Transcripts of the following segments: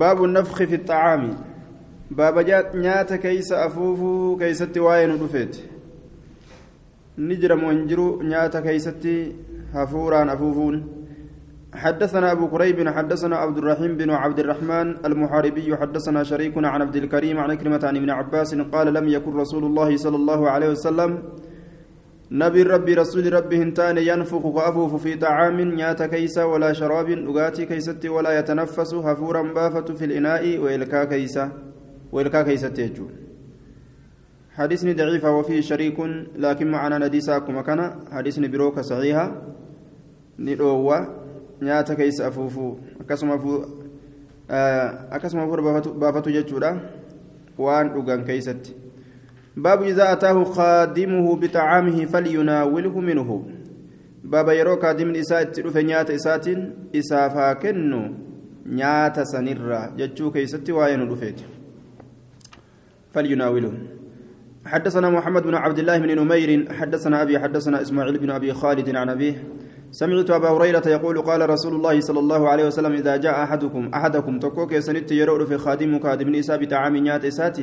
باب النفخ في الطعام. باب نيات كيس أفوفو كيستي واين رفيت نجرم وانجرو نيات كيستي هفوران أفوفون. حدثنا أبو كريب حدثنا عبد الرحيم بن عبد الرحمن المحاربي حدثنا شريك عن عبد الكريم عن كلمة عن ابن عباس قال لم يكن رسول الله صلى الله عليه وسلم نبي ربي رسول ربي هنتان ينفخ وأفوف في طعام نيات كيسا ولا شراب لغاتي كيستي ولا يتنفس هفورا بافة في الإناء وإلكا كيسا وإلكا كيستي يجون حديثني ضعيفة وفيه شريك لكن معنا نديسا كما كان. حديثني بروك صحيحة. ندوة nyaata keessa afuufuu akkasuma akkasuma baafatu jechuudha waan dhugan keeysatti baabu idaa bixacaamihi falyunaawilhu minhu baaba yeroo kaadimni isaa itti dhufe nyaata isaatiin isaaf haa kennu nyaata sanirra jechuu keeysatti waa'ee nu dhufeeti falyunaawilhu حدثنا محمد بن عبد الله بن نمير حدثنا أبي حدثنا إسماعيل بن أبي خالد عن أبيه سمعت أبا هريرة يقول قال رسول الله صلى الله عليه وسلم إذا جاء أحدكم أحدكم تكوك سنت يرور في خادم كادم نساء بطعام نيات إسات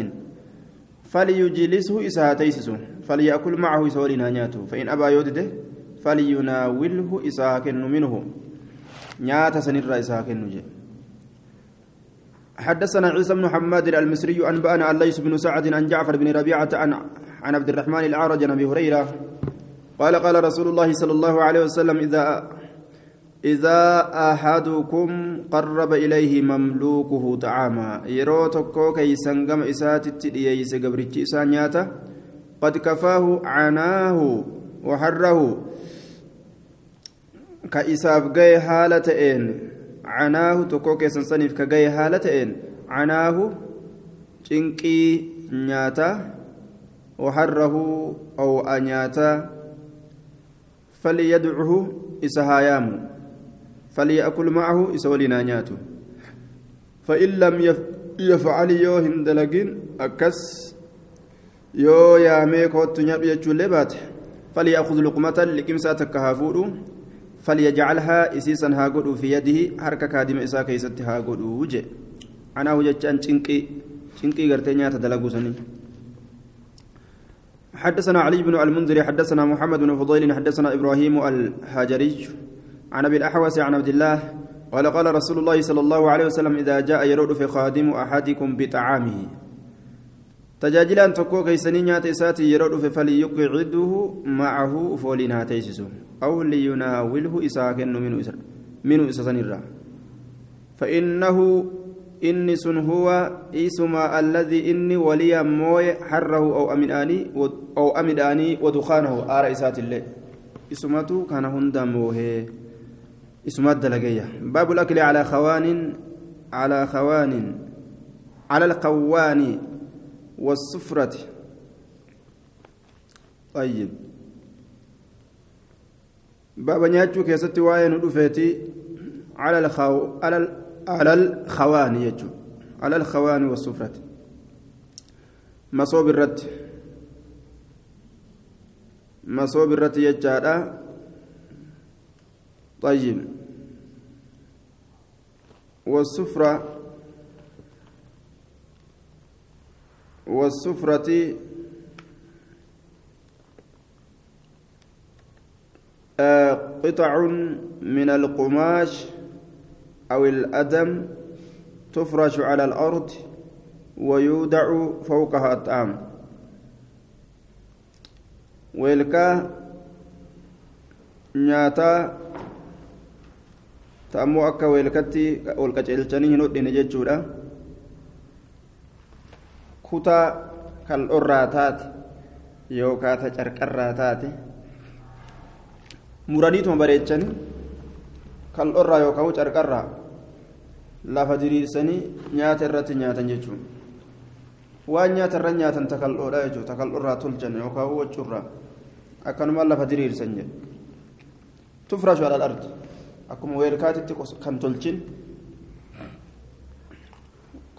فليجلسه إساء تيسس فليأكل معه سورنا نياته فإن أبا يودده فليناوله إساء كن منه. نيات سنر إساء كن حدثنا عيسى بن حماد المصري أنبأنا عن ليس بن سعد عن جعفر بن ربيعة عن عن عبد الرحمن الأعرج عن أبي هريرة قال قال رسول الله صلى الله عليه وسلم إذا إذا أحدكم قرب إليه مملوكه طعاما يرو تكو كي سنغم إسات التدييس قبرتش إسانياتا قد كفاه عناه وحره كإساف جاي حالة إن عناه تكو كي سنسنف كجاي حالة إن عناه تنكي نياتا وحره أو أنياتا فليدعه إسهايام فليأكل معه إسولنا نياته فإن لم يفعل يو هندلقين أكس يو يامي كوت نياب يجول بات فليأخذ لقمة لكمسة تكهافور فليجعلها إسيسا هاقود في يده حركة كادم إسا كيست هاقود وجه. أنا أن تنقي تنقي غرتنيا تدلقوا سنين حدثنا علي بن المنذر حدثنا محمد بن فضيل حدثنا إبراهيم الهاجري عن أبي الأحوص عن عبد الله قال قال رسول الله صلى الله عليه وسلم إذا جاء يرد في خادم أحدكم بطعامه. تجاجلا تكو كيسني نيات ساتي يرد فليقعده معه فولنا تيسس أو ليناوله منه منه اسسنرا فانه inni sun huwa isuma alladhi inni waliya mooye harrahu aw amidhaanii aw amidhaanii wadukaanahu aara isaatillee isumatu kana hunda moohee isumat dalageeyya baabu lakli calaa khawaanin calaa khawaanin على القوان والسفرة طيب. بابا نياتشو كيستي واين ودفيتي على الخو على على الخوان يجو على الخوان والسفرة مصوب الرد. مصوب الرد يجارة طيب. والسفرة والسفرة قطع من القماش أو الأدم تفرش على الأرض ويودع فوقها الطعام. ويلكا نياتا ta'ammoo akka weelkatti ol qaceelchanii hin hodhine jechuudha. Kutaa kaldhorraa taate yookaa ta carqarraa taate muraniituma bareechanii kaldhorraa yookaan carqarraa lafa diriirsanii nyaata irratti nyaatan jechuudha waan nyaata irra nyaatan ta kaldhoodhaa jechuudha. Ta kaldhorraa tolchan yookaan waccurraa akkanumaan lafa diriirsan jedhu. Tufrashu alal ardi. Akkuma weelkaatitti kan tolchin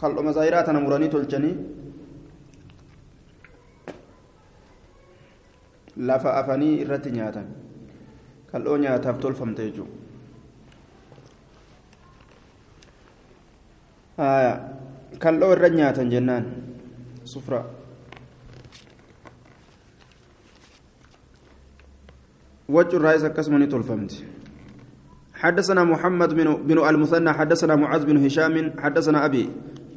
kal'oma zaayiraa tana muranii tolchanii lafa afanii irratti nyaatan kal'oo nyaataaf tolfamte jechuudha. kal'oo irra nyaatan jennaan sufra وجه الرئيس كسمني تلفمت حدثنا محمد بن بن المثنى حدثنا معاذ بن هشام حدثنا أبي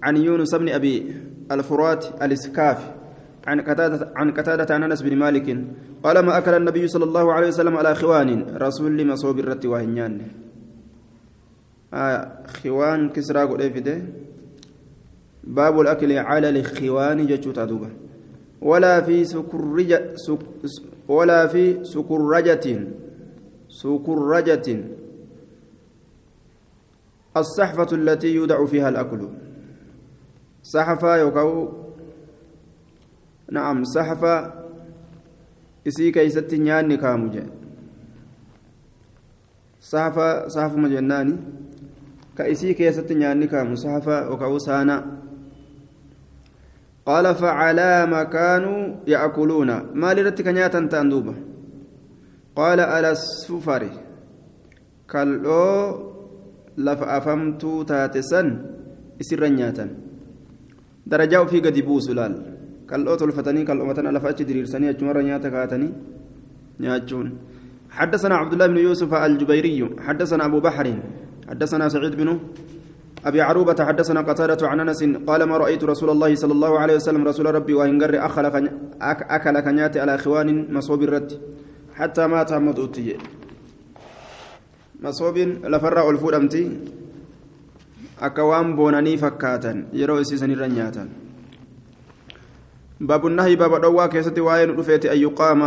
عن يونس بن أبي الفرات الإسكاف عن قتادة عن قتادة عن أنس بن مالك قال ما أكل النبي صلى الله عليه وسلم على خوان رسول مصوب الرت وهنيان. آه خوان كسرى قد باب الأكل على الخوان جتشوت أدوبة. ولا في سكرجة سك ولا في سكرجة سكرجة الصحفة التي يودع فيها الأكل صحفة يوكاو نعم صحفة isii keeysatti nyaanni kaamu jedhe sahafa sahafuma jennaani ka isii keessatti nyaanni kaamu sahafa yookaan saana qaala facalaa ma kaanuu ya'kuluuna maal irratti ka nyaatan ta'an duuba lafa afamtuu taate san isirra nyaatan. Darajaa ofii gadi buusu laal. Kal'oo tolfatanii kal'oomatana lafa achi diriirsanii achumarra nyaata kaatanii nyaachuun. حدثنا عبد الله بن يوسف الجبيري حدثنا أبو بحر حدثنا سعيد بن أبي عروبة حدثنا قتادة عن أنس قال ما رأيت رسول الله صلى الله عليه وسلم رسول ربي أخل أكل كنيات على إخوان مصوب الرد حتى مات محمد أمتي أكوان بوناني فكاتا يرو إسيسني رنياتا باب النهي باب دوا كيستي وين رفيت أن يقام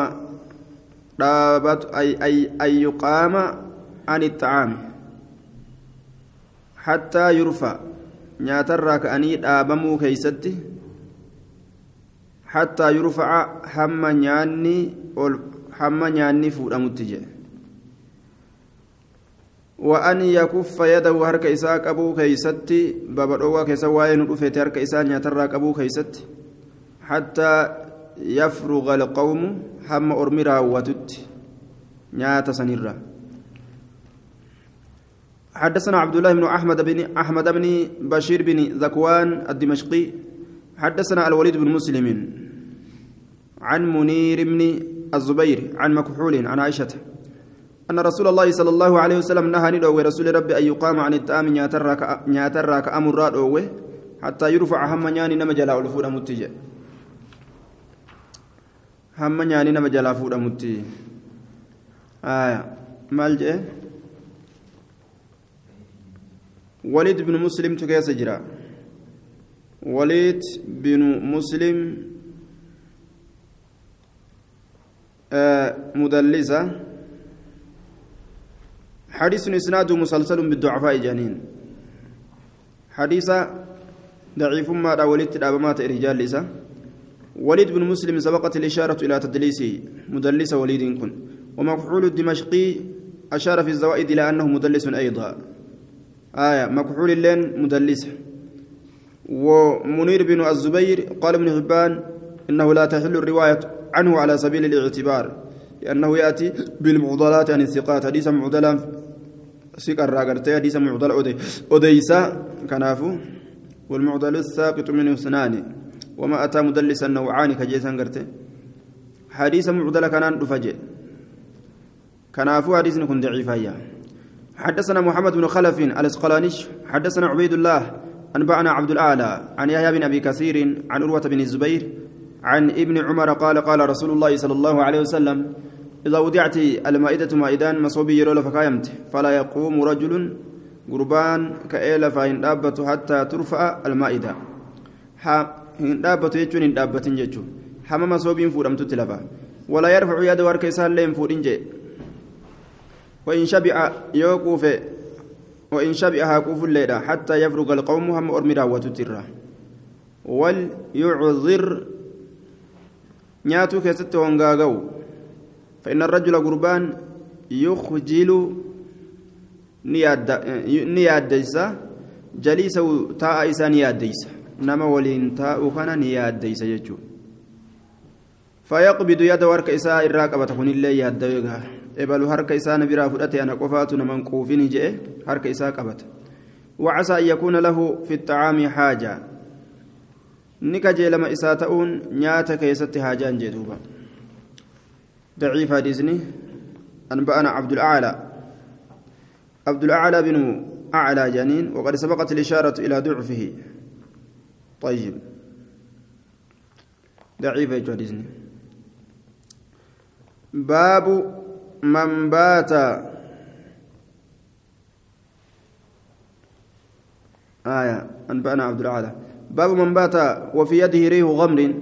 دابت أي أي أن يقام عن الطعام حتى يرفع nyaatarraa ka'anii dhaabamuu keeysatti hattaa yurfaca hamma nyaanni ol hamma nyaanni fuudhamutti jedhe وأن يكف يده هرك إساء أبو كيست بابا دوا كيسا واين رفيت هرك إساء نياترك أبو كيست. حتى يفرغ القوم هم أرمرا وتت نيات سنرا حدثنا عبد الله بن أحمد بن أحمد بن بشير بن ذكوان الدمشقي. حدثنا الوليد بن مسلم. عن منير بن الزبير عن مكحول عن عائشة. أن رسول الله صلى الله عليه وسلم نهى ندعو رسول ربي أن يقام عن التام نياترك أمر رادوه حتى يرفع هم نياني نما جلا ألفود متجه هم نياني نما جلا فود متجه آية. مالجئ وليد بن مسلم تكيس جرا وليد بن مسلم آه مدلسة. حديث إسناده مسلسل بالضعفاء جانين حديث ضعيف ما دا وليد تدابمات رجال لسا وليد بن مسلم سبقت الإشارة إلى تدليسه مدلس وليد كن. ومكحول الدمشقي أشار في الزوائد إلى أنه مدلس أيضا. آية مكحول اللين مدلس. ومنير بن الزبير قال ابن حبان إنه لا تحل الرواية عنه على سبيل الاعتبار. لأنه يأتي بالمعضلات عن الثقات حديث معضلا سكر راقرتي حديث معضل أديسا كنافو. والمعضل الساقط منه اثنان. وما أتى مدلسا نوعان كجيسا قرتي حديث معضل كان دفجي. كنافو حديث كن ضعيفا حدثنا محمد بن خلف الاسقلانيش حدثنا عبيد الله انبانا عبد الأعلى عن يحيى بن أبي كثير عن عروة بن الزبير عن ابن عمر قال قال رسول الله صلى الله عليه وسلم إذا وضعت المائدة مائدان مصوبي يرول فكايمت فلا يقوم رجل قربان كأيل فإن دابت حتى ترفع dhaabbatu jechuun hin dhaabbatin jechuun hama masoobiin fuudhamtutti lafa wala yarfacu yaada warka isaallee hin fuudhin jee وإن شبع يوقف وإن شبع هاكوف الليلة حتى يفرغ القوم هم أرمرا وتترا وليعذر نياتو كيست وانغاغو فإن الرجل قربان يخجل نياد ديسا جليسه تاء إسا نياد ديسا نما ولين تاء كان نياد ديسا يجو. فيقبض يد ورك إساء الراقبة كن الله ebalu harka isaa na biraa fudhate ana qofaatu naman quufini jee harka isaa qabata وعسى أن يكون له في الطعام حاجة. نكجي لما إساتؤون نياتك يست حاجان جدوبا. ضعيف حديثني أنبأنا عبد الأعلى. عبد الأعلى بن أعلى جنين وقد سبقت الإشارة إلى ضعفه. طيب. ضعيف حديثني باب من بات. آية. أنبأنا عبد الأعلى. باب من بات وفي يده ريح غمر.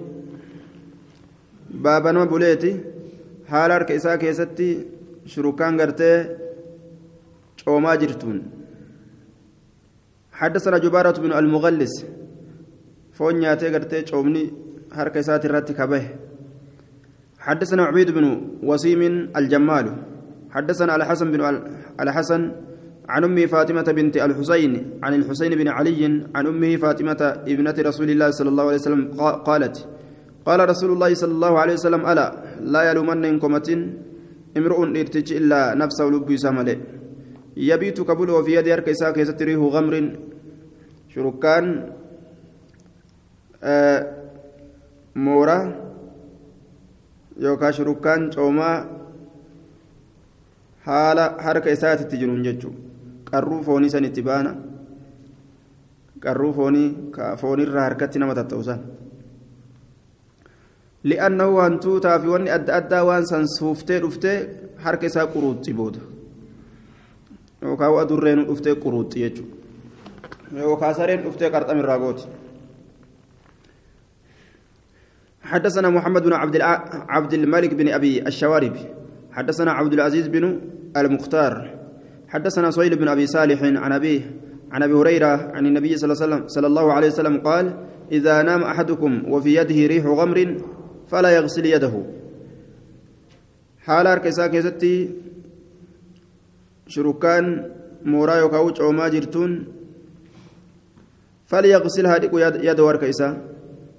باب نما حال أرك إساء كيستي شروكان قرتي وما جرتون حدثنا جبارة بن المغلس فون نياتي قرتي شومني حركة إساء الراتي كبه حدثنا عبيد بن وسيم الجمال حدثنا الحسن بن الحسن عن أمه فاطمة بنت الحسين عن الحسين بن علي عن أمه فاطمة ابنة رسول الله صلى الله عليه وسلم قالت قال رسول الله صلى الله عليه وسلم ألا لا يلومن إنكمة امرؤ ارتج إلا نفسه لبي سمله يبيت قبل وفي يد أركيسا كيستريه غمر شركان آه مورا shurukkaan coomaa haala harka isaatitti jiruun jechuun qarruu foonii san itti baana qarruu foonii foonirraa harkatti tatta'usan li'aannahu hantuutaa fi wanni adda addaa waan san suuftee dhuftee harka isaa quruuxxi booda yookaan adurreen dhuftee quruuxxi jechuudha yookaan sareen dhuftee qarxamirraa gooti. حدثنا محمد بن عبد عبد الملك بن ابي الشوارب حدثنا عبد العزيز بن المختار حدثنا سهيل بن ابي صالح عن ابيه عن ابي هريره عن النبي صلى الله عليه وسلم قال اذا نام احدكم وفي يده ريح غمر فلا يغسل يده. حال اركسا كيستي شركان مورا يوكاو عوما جرتون فليغسلها يد وركيسا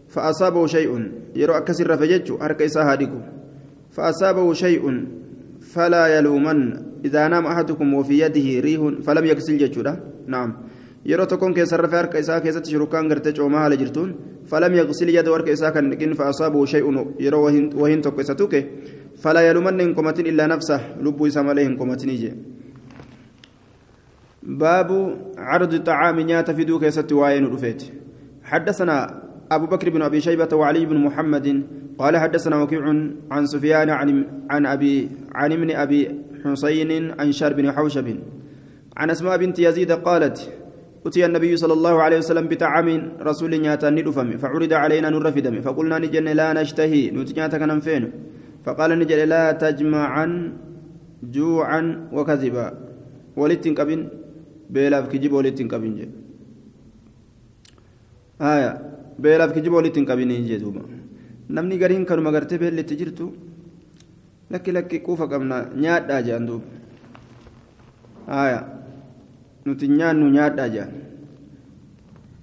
فأصابه شيء يرى أكسر فجج أرك إساهادكم فأصابه شيء فلا يلومن إذا نام أحدكم وفي يده ريح فلم يغسل ججودا نعم. Yeroo tokkoon keessa rafee harka isaa keessatti shurukaan gartee coomaa haala jirtuun falam yaqsil yada warka isaa kan dhiqin fa'asaabuhu shay'un yeroo wahiin tokko isa tuke fala yalumanna hin qomatin illaa nafsa lubbuu isa malee hin qomatinii jee baabu cardi xacaami nyaata fiduu keessatti waa'ee nu dhufeeti حدثنا أبو بكر بن أبي شيبة وعلي بن محمد قال حدثنا وكيع عن سفيان عن عن أبي عن ابن أبي حسين عن شار بن حوشب عن أسماء بنت يزيد قالت أتي النبي صلى الله عليه وسلم بطعام رسول نياتا ندفم فعرض علينا نور فدم فقلنا نجن لا نشتهي نتنياتا كان فين؟ فقال نجل لا تجمعا جوعا وكذبا. ولتن كبن؟ بيلاف كجيب ولتن كبن آية beelaaf kijiba walitti hin qabine hin jedhuuba namni gariin kanuma gartee beelletti jirtu lakki lakki quufa qabna duuba nuti nyaannu nyaadhaa jedhan.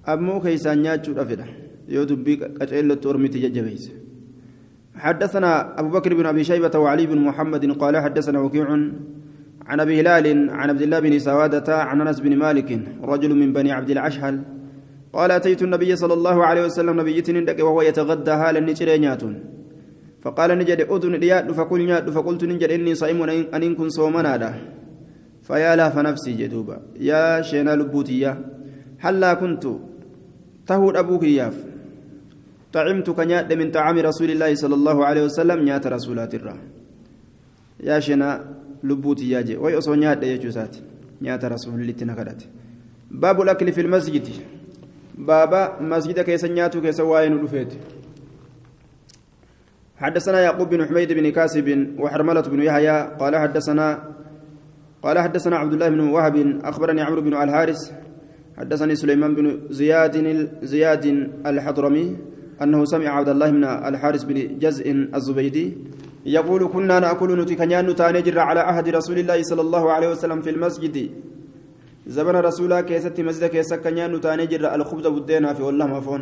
Ammoo keeysaan nyaachuudha fedha. Yoo dubbii qaceellotti ormiti jajjabeeyse حدثنا أبو بكر بن أبي شيبة وعلي بن محمد قال حدثنا وكيع عن أبي هلال عن عبد الله بن سوادة عن أنس بن مالك رجل من بني عبد الأشهل. قال أتيت النبي صلى الله عليه وسلم نبيتي نندك وهو يتغدى هالا نجري نياتون. فقال نجد أذن رياد فقل نياد فقلت نجد إني صائم أن إن كن صومنا. فيا لا فنفسي جدوبا. يا شينا لبوتيا هلا كنت تهود أبوك ياف طعمت كنياد من طعام رسول الله صلى الله عليه وسلم نيات رسولات الرا. يا شينا لبوتيا جي. ويأصو نياد يجوسات نيات رسول الله تنكدت باب الأكل في المسجد. بابا مسجد كيس نياتو كيس واين رفيت حدثنا يعقوب بن حميد بن كاسب وحرملة بن يحيى قال حدثنا قال حدثنا عبد الله بن وهب أخبرني عمرو بن الحارث حدثني سليمان بن زياد زياد الحضرمي أنه سمع عبد الله بن الحارث بن جزء الزبيدي يقول كنا نأكل نتكنيان تانجر على عهد رسول الله صلى الله عليه وسلم في المسجد. زمن رسولا كيستي مسجد كيسا كنيان نتاني جرى الخبز بدينا في والله مفون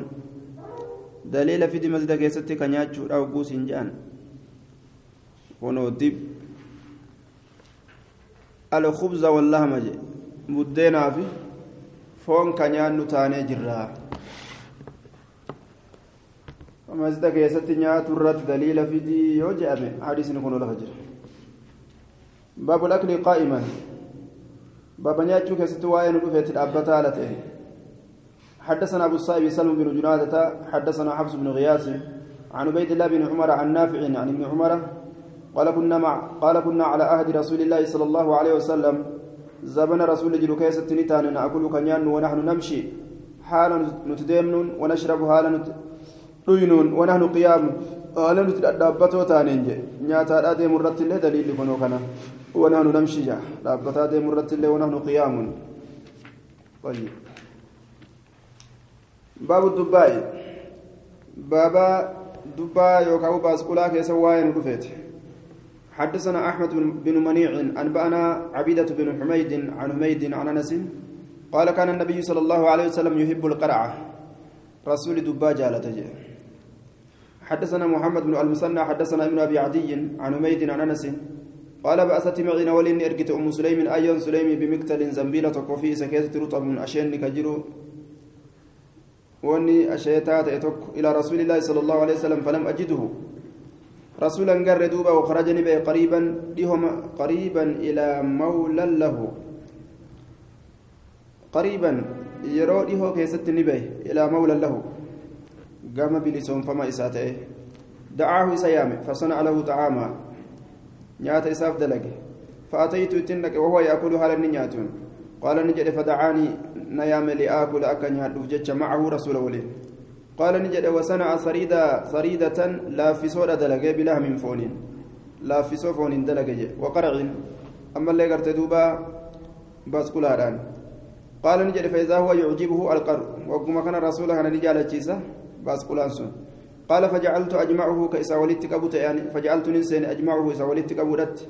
دليل في مسجد كيستي كنيان أو قوس إنجان. ونو ديب الخبز والله مجي بدينا في nyaannu taanee jirraa masjida keessatti nyaatu irratti daliila fidii yoo jedhame hadiisni kun lafa jira baabu lakli qaa'iman baaba nyaachuu keessatti waa'ee nu dhufeetti dhaabbataa haala ta'e حدثنا أبو الصائب سلم بن جنادة حدثنا حفص بن غياث عن عبيد الله بن عمر عن نافع عن ابن عمر قال كنا مع قال كنا على عهد رسول الله صلى الله عليه وسلم. زبن رسول جل كيسة نتان نأكل كنيان ونحن نمشي. حالا نتديمن ونشرب حالا نتدينون ونحن قيام. حالا نتدابتو تانين نياتا أدي مرت الله دليل كنا. ونحن نمشي جا. دابتا أدي مرت الله ونحن قيام طيب. باب الدباء. بابا دباء يوكاو باسكولا كيسا واين رفيت حدثنا أحمد بن منيع أنبأنا عبيدة بن حميد عن حميد عن أنس قال كان النبي صلى الله عليه وسلم يحب القرعة. رسول دبا جالته حدثنا محمد بن المثنى حدثنا ابن أبي عدي عن حميد عن أنس قال بأست معنا ولن أرجت أم سليم أيا سليم بمقتل زنبيلة وفي سكيتة رطب من أشين كجرو وأني أشيتات إلى رسول الله صلى الله عليه وسلم فلم أجده. رسولا قر دوبا وخرجني به قريبا لهم قريبا إلى مولى له. قريبا يرو ديهو كيست نبي إلى مولى له. قام بلسون فما إساته دعاه سيامه فصنع له طعاما. نيات إساف دلقه فأتيت تنك وهو يأكل هذا النياتون قال نجد فدعاني نيام لآكل أكن يهدف معه رسول وليه قال نجد وصنع صريدة صريدة لا في صورة دلقة بلهم فون لا في صفون دلقة وقرع. أما اللي قرت دوبا بس كلاران قال نجد فإذا هو يعجبه القر وكما كان رسوله أنا نجال الجيسة بس كلانسون قال فجعلت أجمعه كإسا ولدت كبوت يعني فجعلت ننسين أجمعه إسا ولدت كبوت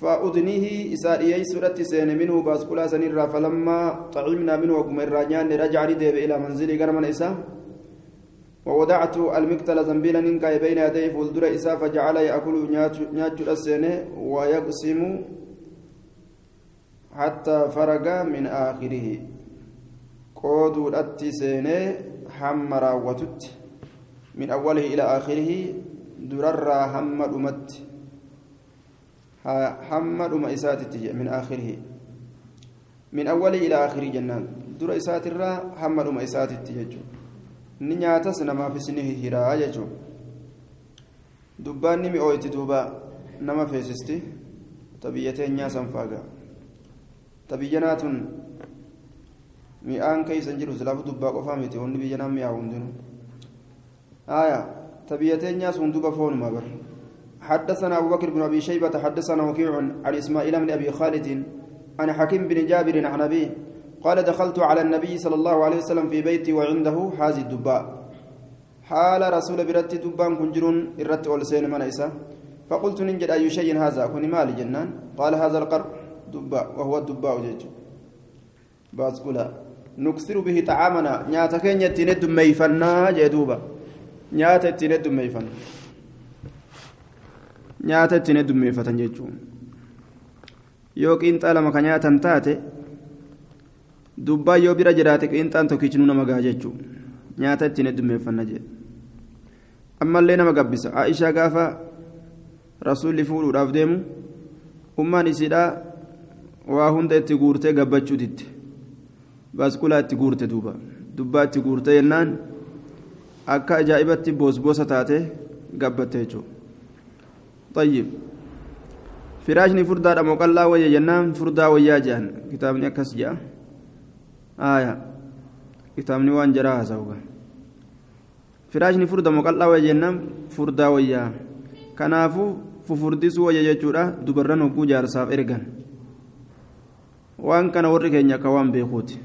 فأذنيه إسا إيي سورة سين منه بس كلا سنرا فلما طعمنا منه وكما الراجان رجع رديب إلى منزلي قرمنا إسا ووضعت المقتل زنبيلا ننكا بين يديه فولدر إسا فجعل يأكل نياتش السنة ويقسم حتى فرق من آخره. قود الأتي سنة حمر وتت من أوله إلى آخره درر حمد أمت حمد أم إسات من آخره. من أوله إلى آخره جنان. در إسات الرا حمد أم إسات التججو ni nyaatas namaaf isni hiraa jechuun dubbaan ni mi'ooyti duuba nama feesisti tabiyya teenyaa san faaga tabiyyanaa tun mi'aan keeysan jiru silaafu dubbaa qofaa miti wanni biyyanaan mi'aawu hundinuu آية تبيتين sun duba foonuma bar حدثنا أبو بكر بن أبي شيبة حدثنا وكيع عن إسماعيل بن أبي خالد عن حكيم بن جابر عن أبيه قال دخلت على النبي صلى الله عليه وسلم في بيتي وعنده هذه الدباء. حال رسول برت دبان كنجرون الرت والسين من إسا فقلت ننجد أي شيء هذا؟ كن مال جنان. قال هذا القر دباء وهو الدباء جيج. باسكولا نكثر به طعامنا. نياتا كين يتند ميفنا جدوبا نياتا يتند ميفنا نياتا يتند ميفتا جيجون. lama ka nyaatan taate dubbaa yoo bira jiraate qinxaan tokkichinuu nama gaa jechuu nyaata ittiin heddummeeffanna jedhe ammallee nama gabbisa. Aishaa gaafa rasuulli fuudhuudhaaf deemu ummaan isiidhaa waa hunda itti guurtee gabbachuutitti baasqulaa itti guurte duuba. Dubbaa itti guurtee yennaan akka ajaa'ibatti boosboosa taate gabbatte jechuudha. Xayyib firaashni furdaadha moqallaa wayya jennaan furdaa wayyaa jedhan kitaabni akkas jedha. Aya. Kitaabni waan jaraa haasa'uga firaashni furda moqallaa wayya jennaan furdaa wayyaa. Kanaafuu fufurdisuu wayya jechuudha dubarran hogguu jaarsaaf ergan. Waan kana warri keenya akka waan beekuuti.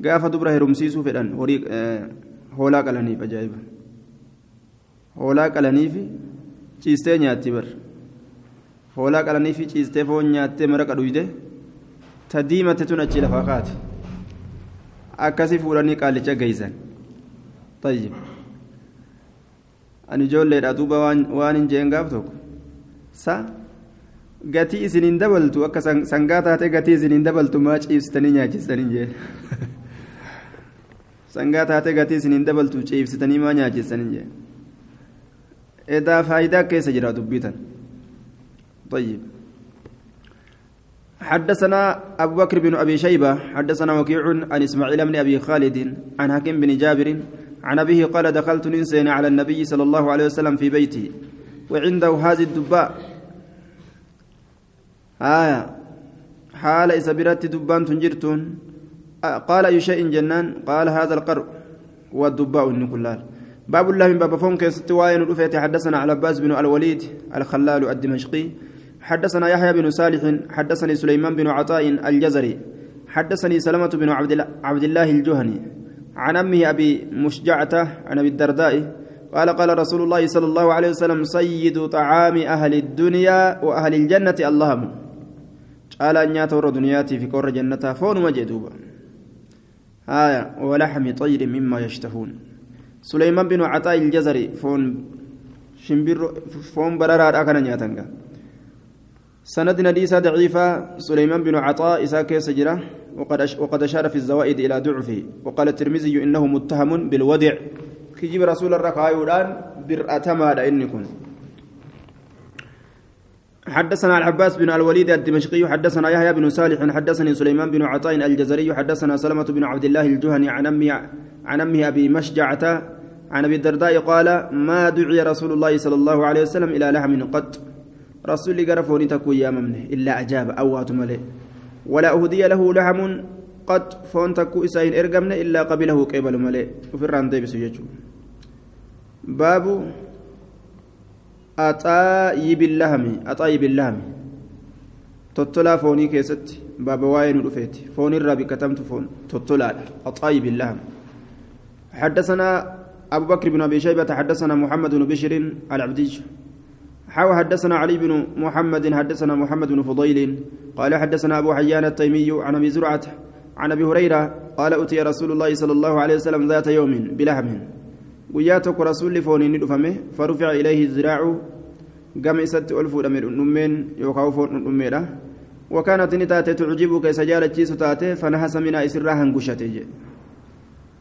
Gaafa dubra herumsiisuu fedhan horii hoolaa qalaniif ajaa'iba. Hoolaa qalaniif ciistee nyaatti bar. Hoolaa qalanii fi ciistee foon nyaattee maraqa dhuyde ta diimate tun achi lafaa kaate akkasii fuudhanii qaalicha geeysan tayyib ani ijoolleedha duuba waan hin jeen gaaf tokko sa gatii isiniin dabaltu akka sangaa taate gatii isiniin dabaltu maa ciibsitanii nyaachistanii jee sangaa taate gatii isiniin dabaltu ciibsitanii maa nyaachistanii jee edaa faayidaa keessa jira dubbitan طيب حدثنا أبو بكر بن أبي شيبة حدثنا وكيع عن إسماعيل بن أبي خالد عن حكيم بن جابر عن أبيه قال دخلت ننسين على النبي صلى الله عليه وسلم في بيته وعنده هذه الدباء. آية. حال إسبرت دبان تنجرتون. قال أي شيء جنان؟ قال هذا القرء والدباء النكلال باب الله من باب فون كيست وين حدثنا على عباس بن الوليد الخلال الدمشقي حدثنا يحيى بن صالح حدثني سليمان بن عطاء الجزري حدثني سلمة بن عبد الله الجهني. عن أمه أبي مشجعة عن أبي الدرداء قال قال رسول الله صلى الله عليه وسلم سيد طعام أهل الدنيا وأهل الجنة اللهم. قال أن ياتور دنياتي في كور جنة فون مجدوبا آية ولحم طير مما يشتهون. سليمان بن عطاء الجزري فون شمبر فون برارا أكن نياتنغا. سند نديسة ضعيفة سليمان بن عطاء إسا كيس جرة وقد وقد أشار في الزوائد إلى ضعفه وقال الترمذي إنه متهم بالودع كجيب رسول الركعة يودان برأتما إنكم. حدثنا العباس بن الوليد الدمشقي حدثنا يحيى بن صالح حدثني سليمان بن عطاء الجزري حدثنا سلمة بن عبد الله الجهني عن أمه عن أمه أبي مشجعة عن أبي الدرداء قال ما دعي رسول الله صلى الله عليه وسلم إلى لحم قط. رسول قرفوني تكو يا ممنه إلا أجاب أوات ملئ ولا أهدي له لحم قد فون تكو إسائن إرقمنا إلا قبله قبل ملئ وفي الرانتي بسججو باب أطايب اللهم أطايب اللهم تطلع فوني كيست. باب واين رفيت فون الرابي كتمت فون. تطلع. أطايب اللهم حدثنا أبو بكر بن أبي شيبة حدثنا محمد بن بشر العبدي. حاو حدثنا علي بن محمد حدثنا محمد بن فضيل قال حدثنا أبو حيان التيمي عن أبي زرعة عن أبي هريرة قال أتي رسول الله صلى الله عليه وسلم ذات يوم بلحم. وياتك رسول فوني ندفمه فرفع إليه الزراع قام إسات ألفو دمير نمين يوكاو فون نميرة وكانت نتاتي تعجبك سجالة جيسو تاتي فنحس منها إسرها هنقشتي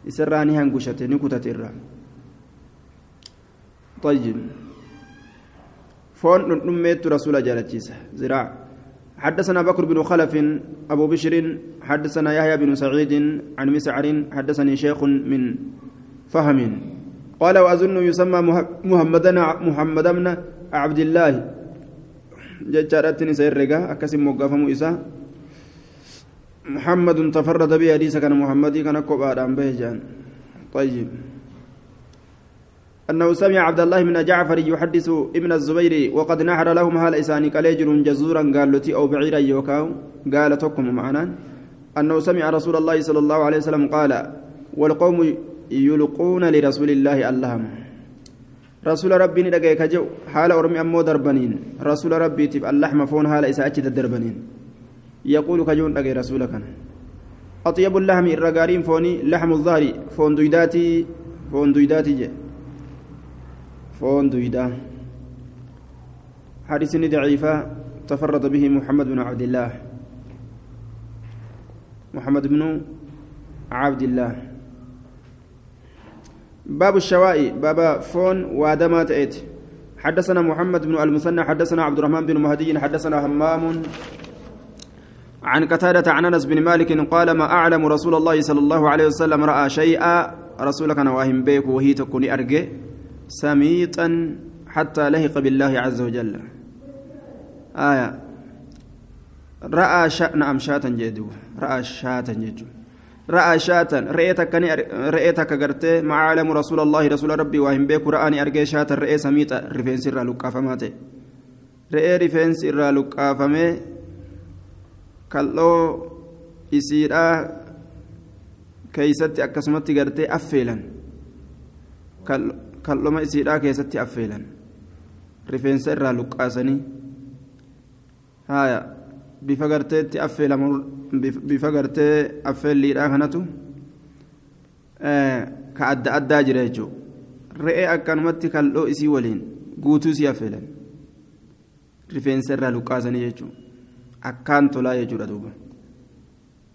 إسرها هنقشتي نكتة طيب. فون نميت رسول جالتشيسه زراع. حدثنا بكر بن خلف أبو بشر حدثنا يحيى بن سعيد عن مسعر حدثني شيخ من فهم. قال وأظن يسمى محمد محمد بن عبد الله. ججارتني سيرقا أكسم موقفه إسا. محمد تفرد به حديث كان محمد كان كوبا بيجان. طيب. أنه سمع عبد الله بن جعفر يحدث ابن الزبير وقد نحر لهم هال إساني كاليجر جزورا قال لتي أو بعيرا يوكاو. قال تكم معنا. أنه سمع رسول الله صلى الله عليه وسلم قال والقوم يلقون لرسول الله اللهم. رسول ربي ندقى كجو حال أرمي أمو دربنين. رسول ربي تب اللحم فون حال إساءتي الدربنين يقول كجون دقى رسولك أطيب اللحم الرقارين فوني لحم الظهر. فون دويداتي فون دويداتي جي. فون دويدا حديث ضعيفة تفرد به محمد بن عبد الله. محمد بن عبد الله. باب الشوائي باب فون وادمات إيت. حدثنا محمد بن المثنى حدثنا عبد الرحمن بن مهدي حدثنا همام. عن قتادة عن أنس بن مالك قال ما أعلم رسول الله صلى الله عليه وسلم رأى شيئا؟ رسولك أنا واهم بيك وهي تكوني أرجي. سميطا حتى لهق بالله عز وجل. آية. رأى شاء نعم شاتا جدو. رأى شاتا جدو. رأى شاتا رأيتك رأيتك قرتي مع عالم رسول الله رسول ربي. وهم بيك رآني أرجي شاتا رأي سميطا رفين سر لقا فماتي رأي رفين سر لقا فمي كالو isiidha keeysatti akkasumatti gartee affeelan kaldhoma isiidhaa keessatti affeelan. Rifeensa irraa luqqaasanii haya bifa garteetti affeelamu bifa gartee affeelliidhaa kanatu? Ka adda addaa jira jechuudha re'ee akkanumatti kaldhoo isii waliin guutuu isii affeelan. Rifeensa irraa luqqaasanii jechuudha akkaan tolaa jechuudha duuba.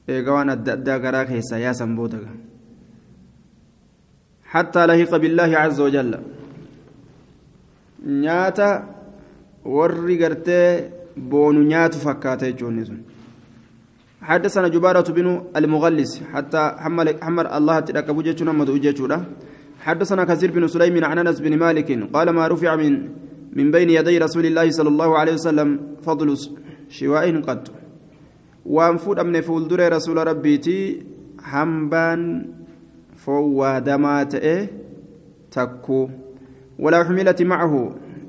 Eegaa waan adda addaa garaa keessaa yaasan booda حتى لهق بالله عز وجل. نياتا ورّي قرتي بونو نياتو فكاتي جونيسون حدثنا جبارة بن المغلس حتى حمل حمل الله تلك بوجهنا مدوجة حدثنا كثير بن سليم عن أنس بن مالك قال ما رفع من من بين يدي رسول الله صلى الله عليه وسلم فضل شواء قد وانفود أمن فولدر رسول ربيتي حنبان فوادما تئه تكو. ولا حملت معه.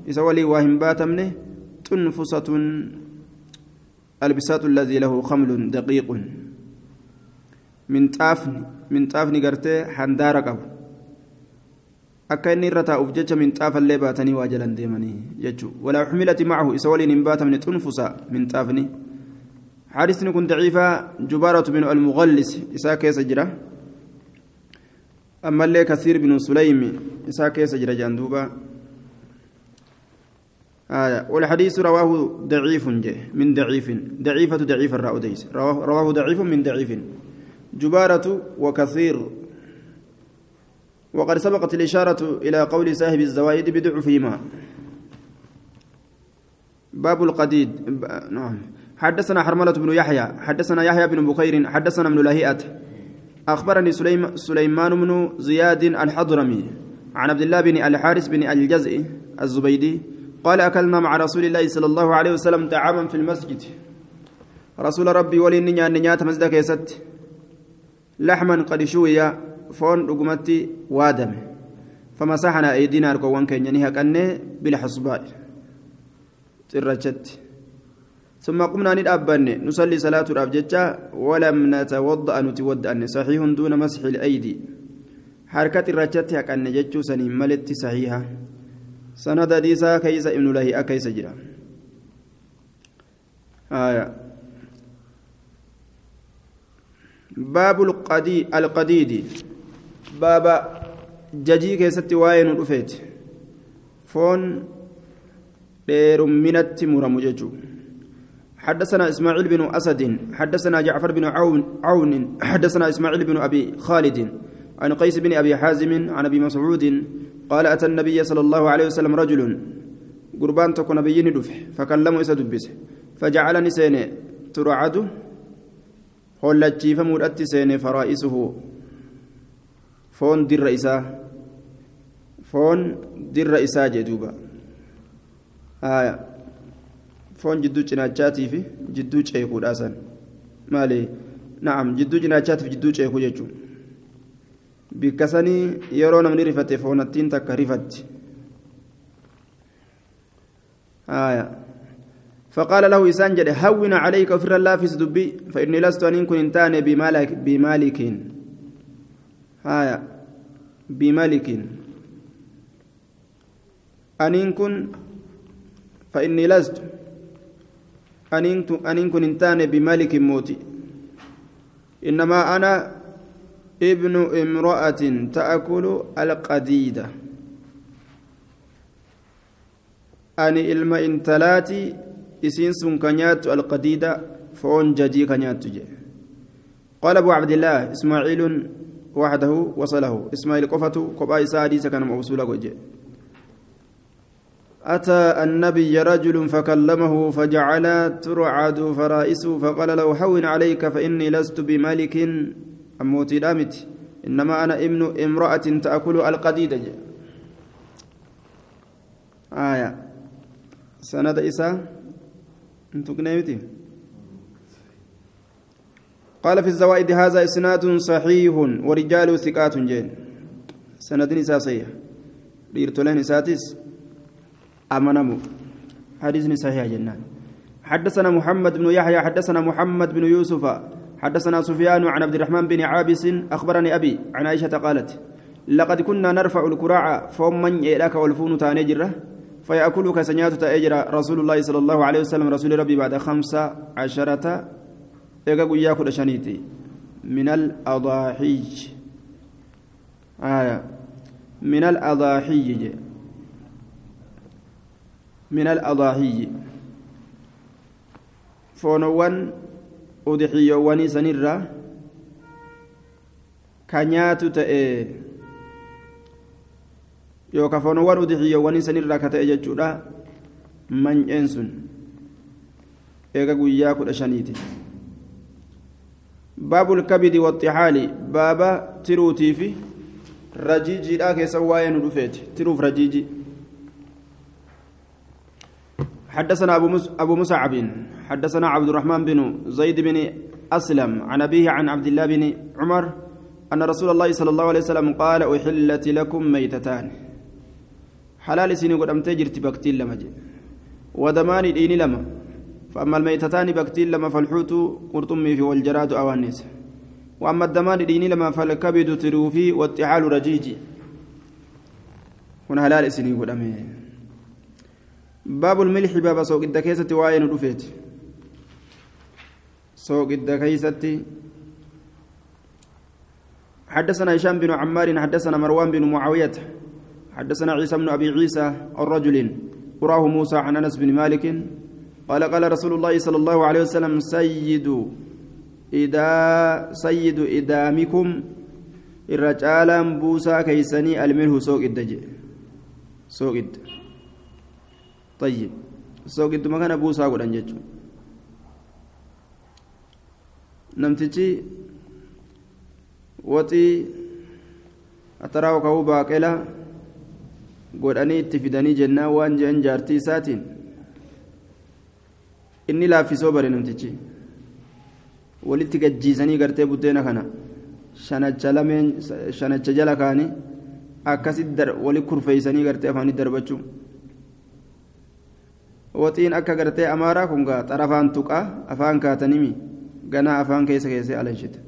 إذا ولي واهم باتمنه تنفسة البساط الذي له خمل دقيق. من طافني من طافني قرتي حندار قبل akka inni irra taa'uuf jecha minxaafallee baatanii waa jalan deemanii jechuudha walaa xumilati macahu isa waliin hin baatamne xunfusa minxaafni حادثني كنت ضعيفة جبارة بن المغلس. إساء كيس جرا. اللي كثير بن سليم إساء كيس جرا جندوبا آية والحديث رواه ضعيف من ضعيف ضعيفة ضعيف الرأوديس رواه, ضعيف من ضعيف. جبارة وكثير. وقد سبقت الإشارة إلى قول صاحب الزوائد بضعفهما باب القديد. نعم. حدثنا حرملة بن يحيى حدثنا يحيى بن بخير حدثنا ابن لهيئة. أخبرني سليم سليمان بن زياد الحضرمي عن عبد الله بن الحارث بن الجزء الزبيدي قال أكلنا مع رسول الله صلى الله عليه وسلم طعاما في المسجد. رسول ربي ولي نيا نيات مسجد كيست لحما قد شوي فون رقمتي وادم. فمسحنا أيدينا ركوان كينيها كأنه بالحصباء. ترجت. ثم قمنا ندابن نصلي صلاة الأبجدة ولم نتوضأ نتوضأ. صحيح دون مسح الأيدي. حركة الرجت كأن جتشو سنين ملت صحيحة. سند ديسا كيس ابن الله أكيس جرا. آية. باب القدي القديد. باب ججي كيست واين رفيت فون دير منت مرمججو حدثنا إسماعيل بن أسد حدثنا جعفر بن عون عون حدثنا إسماعيل بن أبي خالد عن قيس بن أبي حازم عن أبي مسعود قال أتى النبي صلى الله عليه وسلم رجل قربان تكون نبي دفع فكلمه إسا دبسه فجعلني سيني ترعد هولتشي فمرأت سيني فرائسه. فون در إسا فون در إسا جدوبا. آية. Foon jidduu cinaachaatii fi jidduu ceekuudha san maali na'am jidduu cinaachaatiif jidduu ceekuu jechuun bikka sanii yeroo namni rifate foonattiin takka rifatti فقال له إسان جد هون عليك وفر الله في سدبي فإني لست أن كن انتاني بمالك بمالك هايا بمالك أن كن فإني لست أن كن انتان بملك موتي إنما أنا ابن امرأة تأكل القديدة أني إلما انتلاتي إسين كنيات القديدة فون جدي كنيات قال أبو عبد الله إسماعيل وحده وصله. إسماعيل قفته قبائي سادي سكن موصولة وجه أتى النبي رجل فكلمه فجعل ترعد فرائسه فقال له هون عليك فإني لست بملك. أموتي دامت إنما أنا ابن امرأة تأكل القديدة آية. سند إساء. انتو قال في الزوائد هذا إسناد صحيح ورجال ثقات جين. سند إساء صحيح. ليرتولين إساتيس أمنمو. حديث صحيح جنان. حدثنا محمد بن يحيى حدثنا محمد بن يوسف حدثنا سفيان عن عبد الرحمن بن عابس أخبرني أبي عن عائشة قالت لقد كنا نرفع الكراع فمن يلاك والفون تانجرة فيأكلك سنيات تأجر رسول الله صلى الله عليه وسلم رسول ربي بعد خمسة عشرة إيقا ياكل شنيتي من الأضاحي آية. من الأضاحي من الأضاحي udixiyyoowwanii sanirra ka nyaatu ta'e yookaan foonowwan udixiyyoowwanii sanirra ka ta'e jechuudha many'een sun eega guyyaa kudha shaniiti baabul kabidi waxixaali baaba tiruutii fi rajiijiidhaa keessa waa'ee nu dhufeeti tiruuf rajiiji حدثنا أبو, مس أبو مصعب حدثنا عبد الرحمن بن زيد بن أسلم عن أبيه عن عبد الله بن عمر أن رسول الله صلى الله عليه وسلم قال أحلت لكم ميتتان. حلال سيني قد أمتجر تبكتين لما جي. ودمان ديني لما. فأما الميتتان بكتين لما فالحوت قرطمي في والجراد أوانيس وأما الدمان ديني لما فالكبد تروفي والتحال رجيجي. هنا حلال سيني قد أمتجر باب الملح باب سوق الدكيسة وين رفيت سوق الدكيسة حدثنا هشام بن عمار حدثنا مروان بن معاوية حدثنا عيسى بن أبي عيسى الرجل قراه موسى عن أنس بن مالك قال قال رسول الله صلى الله عليه وسلم سيد إذا سيد إدامكم الرجال بوسى كيسني الملح سوق الدجي سوق الدجي طيب sooqidduma kana buusaa godhan jechuun namtichi waxii ataraa ka'uu baaqela godhanii itti fidanii jennaan waan je'an jaartii isaatiin inni laaffisoo bare namtichi walitti gajjiisanii gartee buddeena kana shanacha lameen shanacha jala kaanii akkasitti wali kurfeeysanii gartee afaanii darbachuu waxiin akka gartee amaaraa kun gaa xarafaan tuqaa afaan kaatanimi ganaa afaan keessa keessee alanshite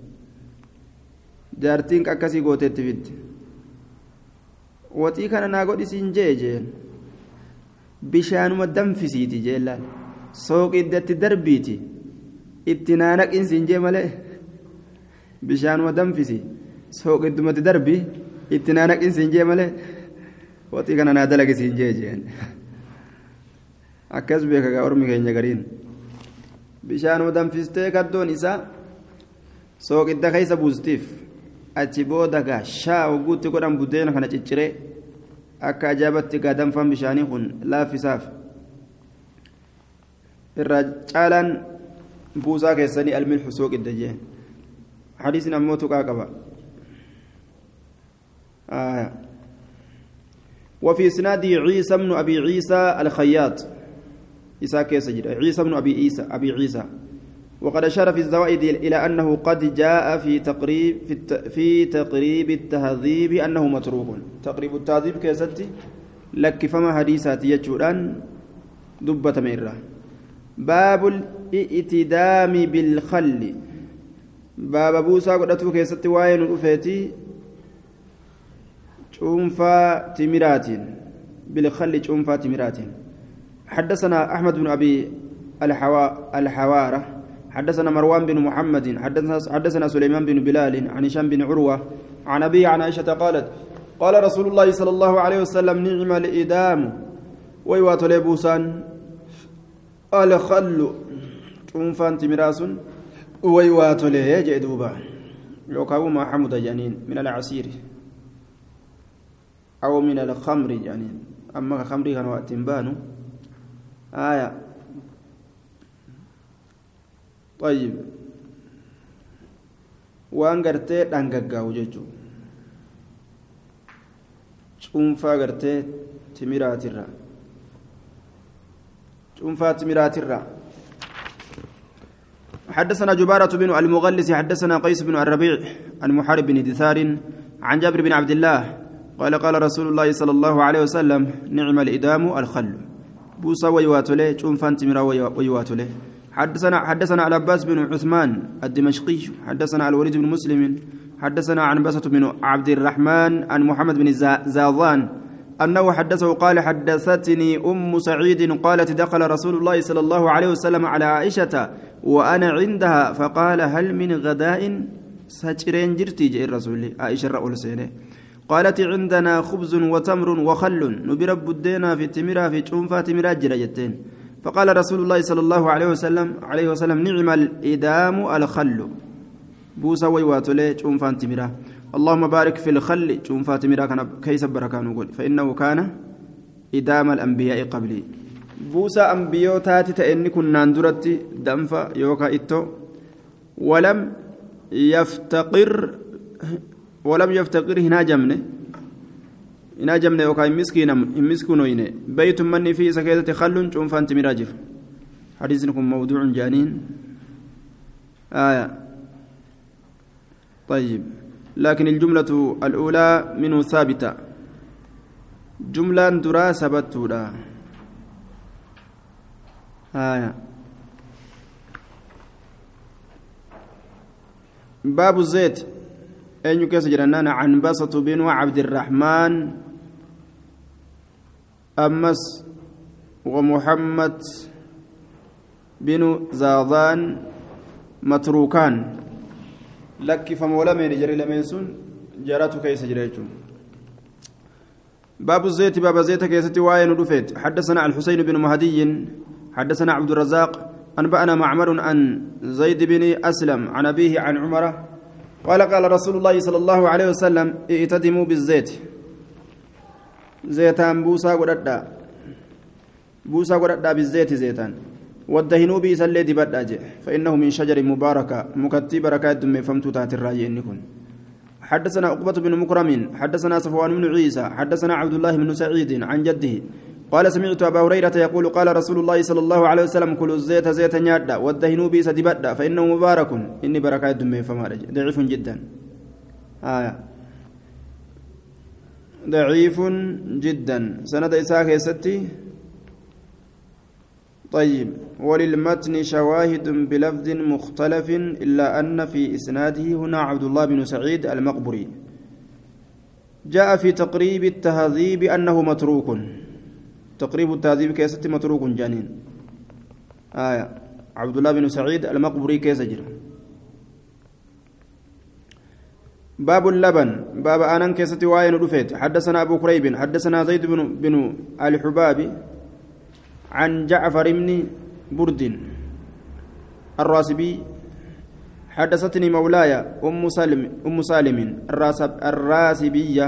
jaartiin akkasii gooteetti fidde waxii kana naa godhisiin jee jeen. Bishaanuma danfisiiti jeellaan sooqiddatti darbiiti. Itti naanaqinsiin jee malee. Bishaanuma danfisi. Sooqiddumatti darbi. Itti naanaqinsiin jee malee. Waxii kana naa dalagisiin jee jeen. Akkas beeka gaa ormi keenya gariin bishaanuma danfistee kaddoon isaa sooqidda keessa buustiif achi booda gaa shaa hogguutti godhan buddeena kana cicciree akka ajaa'ibatti gaa danfaan bishaanii kun laaffisaaf irraa caalaan buusaa keessanii almilxu sooqidda jeen hadiisin ammoo tuqaa qaba وفي إسناده عيسى بن أبي عيسى الخياط إساء كيس عيسى بن أبي عيسى أبي عيسى. وقد أشار في الزوائد إلى أنه قد جاء في تقريب في. في تقريب التهذيب أنه متروك. تقريب التهذيب كيستي؟ لك فما حديثات يجوران دبة ميرة. باب الإئتدام بالخل. باب بوسى قدتو كيستي وين رفيتي شومفا تمرات بالخل شومفا تمرات حدثنا أحمد بن أبي الحوا الحوارة حدثنا مروان بن محمد حدثنا سليمان بن بلال عن هشام بن عروة عن أبي عن عائشة قالت قال رسول الله صلى الله عليه وسلم نعم الإدام. ويوات لبوسان الخل. شومفان تمراس ويوات له جدوبا لو ما حمد جنين من العسير. أو من الخمر جنين. أما خمر كان وقت بانو آية. طيب. waan gartee dhangaggaa'u jechuun cuunfaa gartee timiraatirra cuunfaa timiraatirra حدثنا جبارة بن المغلس حدثنا قيس بن الربيع عن محارب بن دثار عن جابر بن عبد الله قال قال رسول الله صلى الله عليه وسلم نعم الإدام الخل. بوسى ويواتله شنفان تمرا ويواتله حدثنا حدثنا العباس بن عثمان الدمشقي حدثنا الوليد بن مسلم حدثنا عن بسة بن عبد الرحمن عن محمد بن زاضان أنه حدثه قال حدثتني أم سعيد قالت دخل رسول الله صلى الله عليه وسلم على عائشة وأنا عندها فقال هل من غداء سجرين جرتي؟ جاء الرسول عائشة رأول سينه قالت عندنا خبز وتمر وخل. نبرب الدينا في التمرة في شنفة تمرة جرجتين فقال رسول الله صلى الله عليه وسلم عليه وسلم نعم الإدام الخل. بوسا ويواتولي شوفان تمرا اللهم بارك في الخل تمرا كان كيس بركان نقول فإنه كان إدام الأنبياء قبلي. بوسا أنبياء تاتي تأني كنا ندرتي دنفا يوكا إتو. ولم يفتقر ولم يفتقر هنا جمنه هنا جمنه يوكا مسكين مسكينوين بيت مني في سكيتة خل شوفان تمرا جف حديثكم موضوع جانين. آية. طيب. لكن الجملة الأولى منه ثابتة. جملة درا ثبتولا. آية. باب الزيت. أين يكسر جرنان عن بسط بن عبد الرحمن أمس ومحمد بن زاضان متروكان. لك فمولمين جري لمن سن جراتو كيس جريتون باب الزيت باب زيت كيستي واين ودفيت حدثنا الحسين بن مهدي حدثنا عبد الرزاق. أنبأنا معمر عن زيد بن أسلم عن أبيه عن عمر قال قال رسول الله صلى الله عليه وسلم ائتدموا بالزيت. زيتان بوسا قددا. بوسا قددا بالزيت زيتان. والدهنوا بي سلي دبدا فإنه من شجر مباركة. مكتي بركات دم فمتو تات إنكن حدثنا عقبة بن مكرم حدثنا صفوان بن عيسى حدثنا عبد الله بن سعيد عن جده قال سمعت أبا هريرة يقول قال رسول الله صلى الله عليه وسلم كل الزيت زيت نيادا والدهنوا بي سدبدا فإنه مبارك. إني بركات دم فما ضعيف جدا. آية. ضعيف جدا. سند إساك ستي طيب. وللمتن شواهد بلفظ مختلف إلا أن في إسناده هنا عبد الله بن سعيد المقبري جاء في تقريب التهذيب أنه متروك. تقريب التهذيب كيست متروك جانين. آية. عبد الله بن سعيد المقبري كيس باب اللبن. باب آنان كيست واين رفيت. حدثنا أبو كريب. حدثنا زيد بن, بن الحبابي عن جعفر بن برد الراسبي. حدثتني مولاي أم سالم أم سالم الراسبية.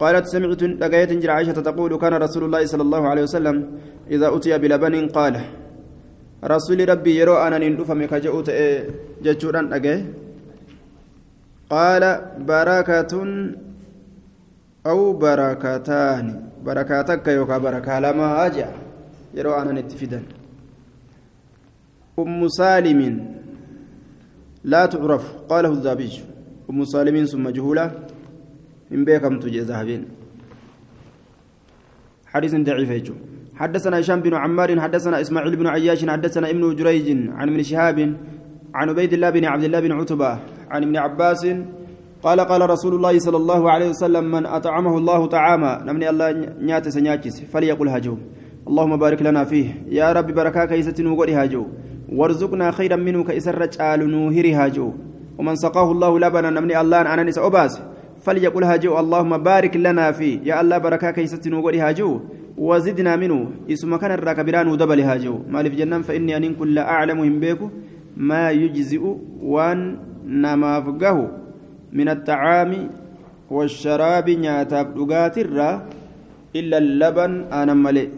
قالت سمعت لقيت جرى عائشة تقول كان رسول الله صلى الله عليه وسلم إذا أتي بلبن قال رسول ربي يرى أنا ندفم كجؤت جتشورا أجي. قال بركة أو بركتان بركاتك يوكا بركة لما yeroo aanan itti fidan أم سالم لا تعرف قاله الذهبي أم سالم ثم مجهولة من بيكم تجي ذهبين. حديث ضعيف حدثنا هشام بن عمار حدثنا إسماعيل بن عياش حدثنا ابن جريج عن ابن شهاب عن عبيد الله بن عبد الله بن عتبة عن ابن عباس قال قال رسول الله صلى الله عليه وسلم من أطعمه الله طعاما نمني الله نيات سنياتس فليقل هجوم اللهم بارك لنا فيه. يا رب بركة كيست نوغري هاجو. وارزقنا خيرا منه كيسر رجال نوهري هاجو. ومن سقاه الله لبنا نمني الله أنا نسى أباس فليقل هاجو اللهم بارك لنا فيه. يا الله بركة كيست نوغري هاجو. وزدنا منه. إسم كان الراكبران ودبل هاجو. مالف جنان فإني أن كل أعلم بيكو. ما يجزئ وأن نمافقه. من الطعام والشراب نياتاب دغات إلا اللبن أنا ملئ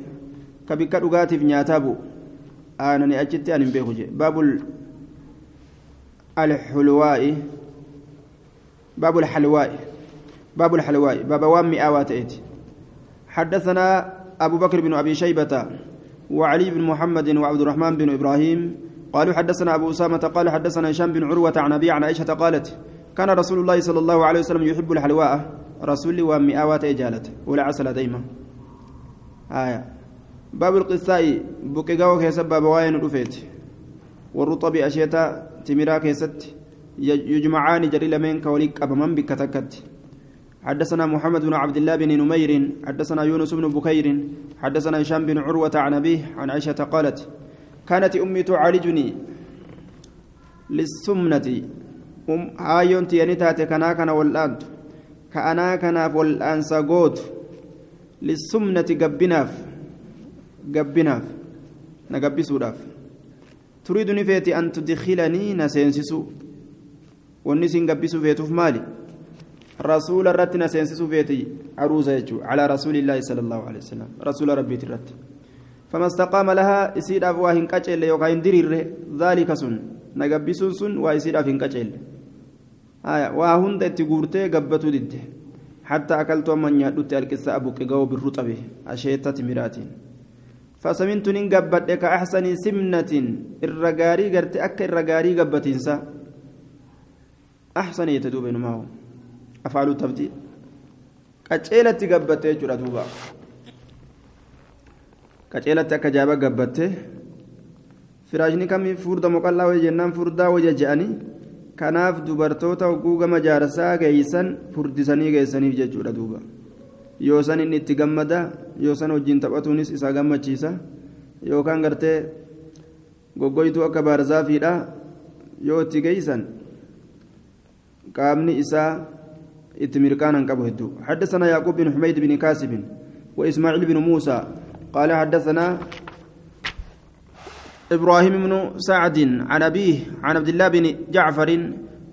ka bikka dhugaatiif nyaataa bu'u aanani achitti ani hin beeku jee baabul xalwaa'i baaba waan mi'aawaa ta'eeti حدثنا أبو بكر بن أبي شيبة وعلي بن محمد وعبد الرحمن بن إبراهيم قالوا حدثنا أبو أسامة قال حدثنا هشام بن عروة عن أبي عن عائشة قالت كان رسول الله صلى الله عليه وسلم يحب الحلواء. رسول ومئات إجالة ولا عسل ديما آية. باب القصاء بكيغاو كيسب باب واين رفيت. والرطب أشيتا تمرا كيست يجمعان جري لمن كوليك أبمن بكتكت. حدثنا محمد بن عبد الله بن نمير حدثنا يونس بن بكير حدثنا هشام بن عروة عن أبيه عن عائشة قالت كانت أمي تعالجني للسمنة. أم هايون تيانيتاتي كنا كنا والآنت كأنا كنا والآنسا قوت للسمنة قبناف. gabbinaaf نقبسوداف تريد نفيتي أن تدخلني نسينسسو. والنسين قبسو فيتوف مالي. رسول الرت نسينسسو فيتي عروسة يجو على رسول الله صلى الله عليه وسلم. رسول ربي الرت فما استقام لها يسيد أفواهن كتشل يوكاين ديرير ذلك سن. نقبسون سن ويسيد أفين كتشل آية. وهند تقورتي قبتو دده حتى أكلت من يدوت الكساء أبوك جو بالرطبه أشيتت مراتين فسمنت نقبت كأحسن سمنة. الرقاري قرت أك الرقاري قبتينسا. أحسن يتدوب ما afaan utabti qaceelatti gabbattee jechuudha duuba. Qaceelatti akka jaaba gabbattee firaashni kamii furda moqallaa wayii jennaan furdaa wayya je'anii kanaaf dubartoota hogguu gama jaarsaa geeysan furdisanii geessaniif jechuudha duuba. Yoo san inni itti gammada yoo san wajjin taphatuunis isa gammachiisa. Yookaan gartee goggoytuu akka baarzaafiidha yoo itti geeysan qaamni isaa. Itti mirqaanan qabu hedduu حدثنا يعقوب بن حميد بن كاسب وإسماعيل بن موسى قال حدثنا إبراهيم بن سعد عن أبيه عن عبد الله بن جعفر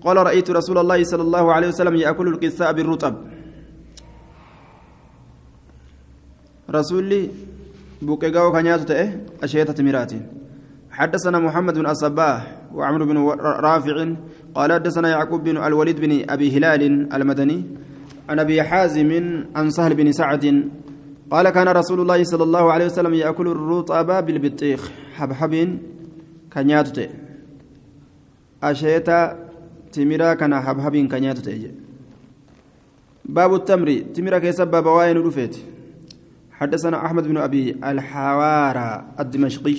قال رأيت رسول الله صلى الله عليه وسلم يأكل القثاء بالرطب. رسولي بوكيغاو كان تأه أشيتة مرات حدثنا محمد بن الصباح وعمر بن رافع قال حدثنا يعقوب بن الوليد بن أبي هلال المدني عن أبي حازم عن سهل بن سعد قال كان رسول الله صلى الله عليه وسلم يأكل الرطب بالبطيخ حبحب كان ياتت أشيتا تمرا كان حبحب كان ياتت باب التمر تمرا كيسب باب واين حدثنا أحمد بن أبي الحوارى الدمشقي.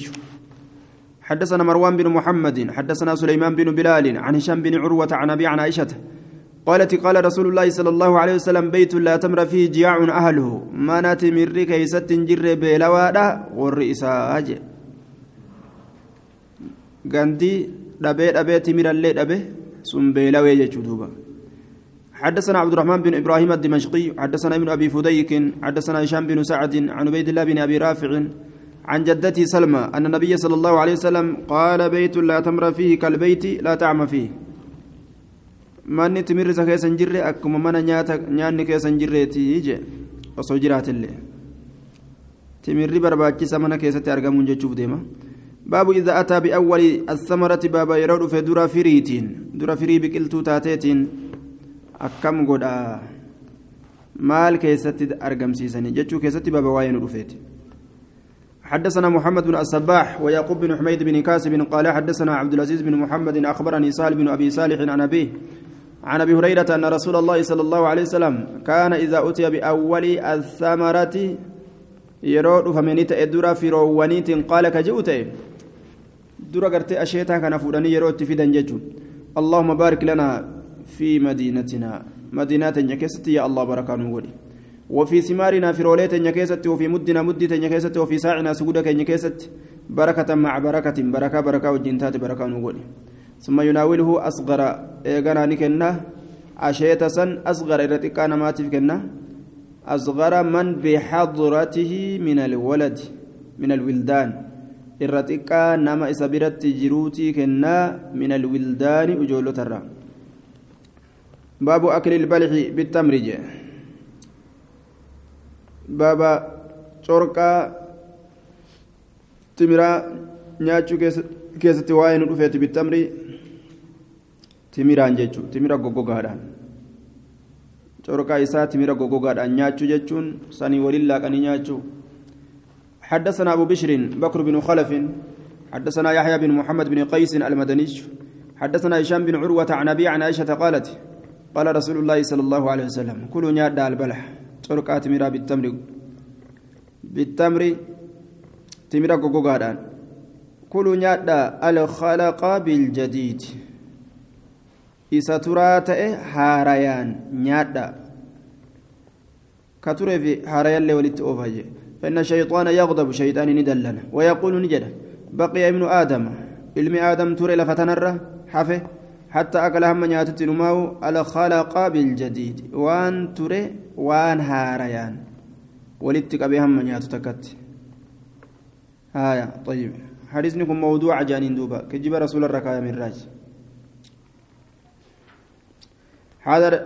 حدثنا مروان بن محمد حدثنا سليمان بن بلال عن هشام بن عروة عن أبي عن عائشة قالت قال رسول الله صلى الله عليه وسلم بيت لا تمر فيه جياع أهله ما ناتي من كيست جر بيلوادا والرئيساج غاندي دبي دبي تمر اللي دبي سم بيلوي يجدوبا حدثنا عبد الرحمن بن إبراهيم الدمشقي حدثنا ابن أبي فديك حدثنا هشام بن سعد عن عبيد الله بن أبي رافع عن جدتي سلمى أن النبي صلى الله عليه وسلم قال بيت لا تمر فيه كالبيت لا تعمى فيه. من تمر سكيسا جرى أكما من نيان كيسا جرى تيجي وصجرات اللي. تمر برباكي سمنا كيسا ترغمون جتشوف ديما. باب إذا أتى بأول الثمرة بابا يرود في دورا فريتين. دورا فري بكلتو تاتيتين أكم قد مال كيسا ترغم سيسا جتشو كيسا بابا واين رفيتين حدثنا محمد بن الصباح ويعقوب بن حميد بن كاسب قال حدثنا عبد العزيز بن محمد أخبرني سالم بن أبي صالح عن أبيه عن أبي هريرة أن رسول الله صلى الله عليه وسلم كان إذا أتي بأول الثمرة يرود فمنيت إدرا في روانيت قال كجوت درا غرتي أشيتا كان فودني يرود في دنججو اللهم بارك لنا في مدينتنا. مدينة نكست يا الله بركانه ودي وفي ثمارنا في روليت نكست وفي مدنا مدة نكست وفي ساعنا سجودك نكست بركة مع بركة بركة بركة وجنتات بركة ودي ثم يناوله أصغر إيغانا نكنا أشيتا سن أصغر إرتقا نماتف كنا أصغر من بحضرته من الولد من الولدان. إرتقا نما إسابرت جروتي كنا من الولدان أجولو ترى. باب أكل البلح بالتمرج بابا شركا تمرا نياتشو keessatti waa'ee nu dhufeeti bitamri timiraan jechuun timira goggogaadhaan corqaa isaa timira goggogaadhaan nyaachuu jechuun sanii waliin laaqanii nyaachuu حدثنا أبو بشر بكر بن خلف حدثنا يحيى بن محمد بن قيس المدني حدثنا هشام بن عروة عن أبي عن عائشة قالت قال رسول الله صلى الله عليه وسلم كلوا نياد البلح تركات تمرا بالتمر بالتمر تمرا غوغادان كلوا نيادا الخلق بالجديد isa turaa ta'e haarayaan nyaadha. Ka turee fi haarayaallee walitti oofaje فإن الشيطان يغضب شيطان ندلنا ويقول نجد بقي ابن آدم علم آدم تري لفتنره حفه حتى أكل هم نياتت نماو الخلق بالجديد. وان تري وان هاريان. ولدتك بهم نياتت تكت آية طيب. حديثنكم موضوع جانين دوبا. كجب رسول الركاية من راج.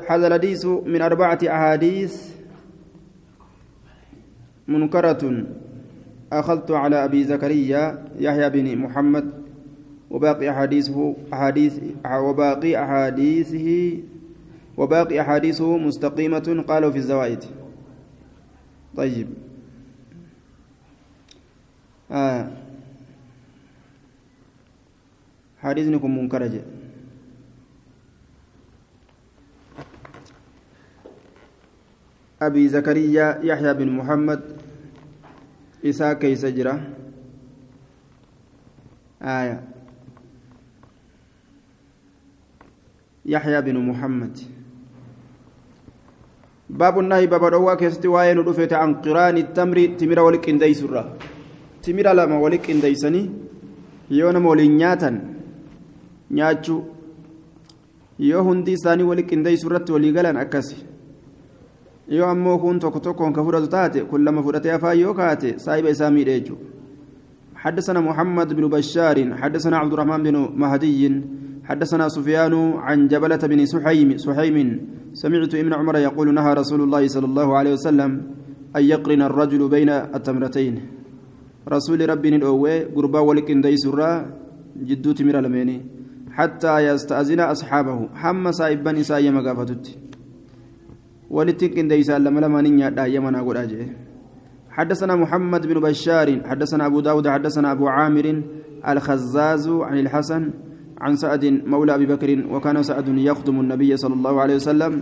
هذا الحديث من أربعة أحاديث منكرة. أخذت على أبي زكريا يحيى بن محمد وباقي أحاديثه أحاديث وباقي أحاديثه وباقي أحاديثه مستقيمة قالوا في الزوائد. طيب. آه. حديثكم منكر أبي زكريا يحيى بن محمد. إساء كيس جرى آية. يحيى بن محمد باب النهي باب روا كيستي واين رفيت عن قران التمر تمر ولك اندي سرة تمر لما ولك اندي سني يونا مولين نياتا نياتشو yoo hundi isaanii wali qindeessu irratti walii galan akkasi yoo ammoo kun tokko tokkoon ka fudhatu taate kun lama fudhatee afaan yoo kaate saahiba isaa miidhe jechuudha حدثنا محمد بن بشار حدثنا عبد الرحمن بن مهدي حدثنا سفيان عن جبلة بن سحيم سحيم سمعت ابن عمر يقول نهى رسول الله صلى الله عليه وسلم أن يقرن الرجل بين التمرتين. رسول ربي الأوى قربا ولك ديسرا جدو تمر لميني حتى يستأذن أصحابه. حم سايبا إساء مقافتت ولتك ديسا لما لما نيا يمنا قد حدثنا محمد بن بشار حدثنا أبو داود حدثنا أبو عامر الخزاز عن الحسن عن سعد مولى أبي بكر وكان سعد يخدم النبي صلى الله عليه وسلم.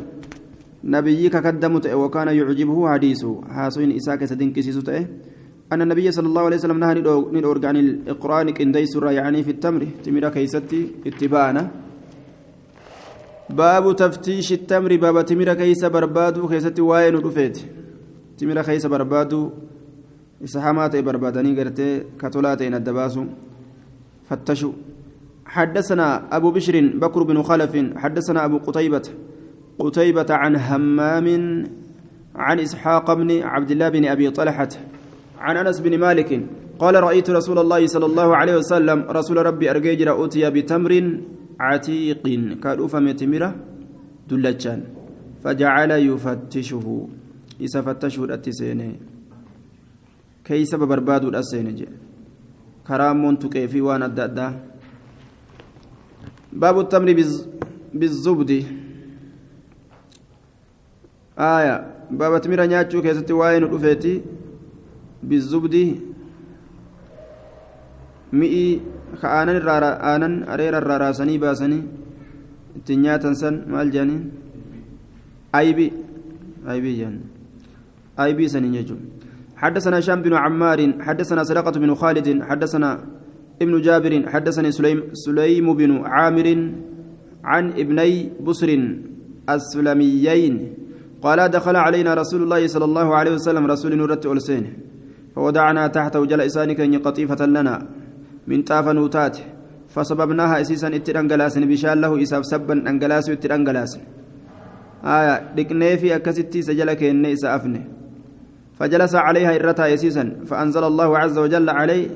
نبيك قدمت وكان يعجبه حديثه حاسين إساك سدين كسيسو أن النبي صلى الله عليه وسلم نهى ندور عن الإقرآن كندي سورة يعني في التمر. تمر كيستي اتبانا. باب تفتيش التمر. باب تمر كيس بربادو كيستي واين رفيت تمر كيس بربادو إسحامات بربادني قرتي كتولاتين الدباسو فتشوا حدثنا أبو بشر بكر بن خلف حدثنا أبو قتيبة قتيبة عن همام عن إسحاق بن عبد الله بن أبي طلحة عن أنس بن مالك قال رأيت رسول الله صلى الله عليه وسلم رسول ربي أرجيجر أوتي بتمر عتيق كالوفة متمرة دلجان فجعل يفتشه إذا فتشه كي سبب برباد الأسيني كرام تكيفي وان الدأدأ باب التمر بالزبد. آية. باب تمر نياتشو كيستي واين رفيتي بالزبد. مئي كآنن الرارا آنن أرير الرارا سني باسني. التنياتا سن مال جانين أيبي. أيبي جان. أيبي سنين يجو حدثنا هشام بن عمار حدثنا سرقة بن خالد حدثنا ابن جابر حدثني سليم سليم بن عامر عن ابني بصر السلميين قال دخل علينا رسول الله صلى الله عليه وسلم رسول نورة ألسين فودعنا تحت وجل إسانك قطيفة لنا من طاف نوتات فسببناها إسيسا اترانجلاس بشان له إساف سبا أنجلاس اترانجلاس آية دقني في أكستي سجلك إني إسافني فجلس عليها إرتها إسيسا فأنزل الله عز وجل عليه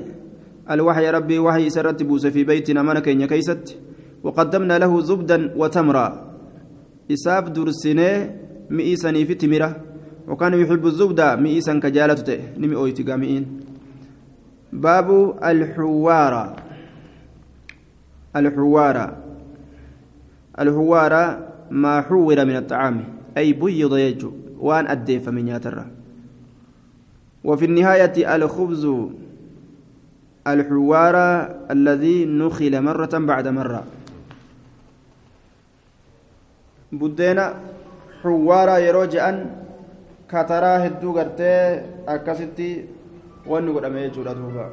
الوحي ربي وحي سرت بوس في بيتنا منك إن كيست. وقدمنا له زبدا وتمرا. إساف درسني مئيسني في تمرة. وكان يحب الزبدة مئيسا كجالته. نمي أويتي مئين باب الحوارة. الحوارة. الحوارة ما حور من الطعام. أي بيض يجو. وان أديف من ياترة. وفي النهاية الخبز. الحوار الذي نخل مرة بعد مرة. بدينا حوارا يروجئا كترى هدو غرتي أكستي وأن قد يجورا دوبا.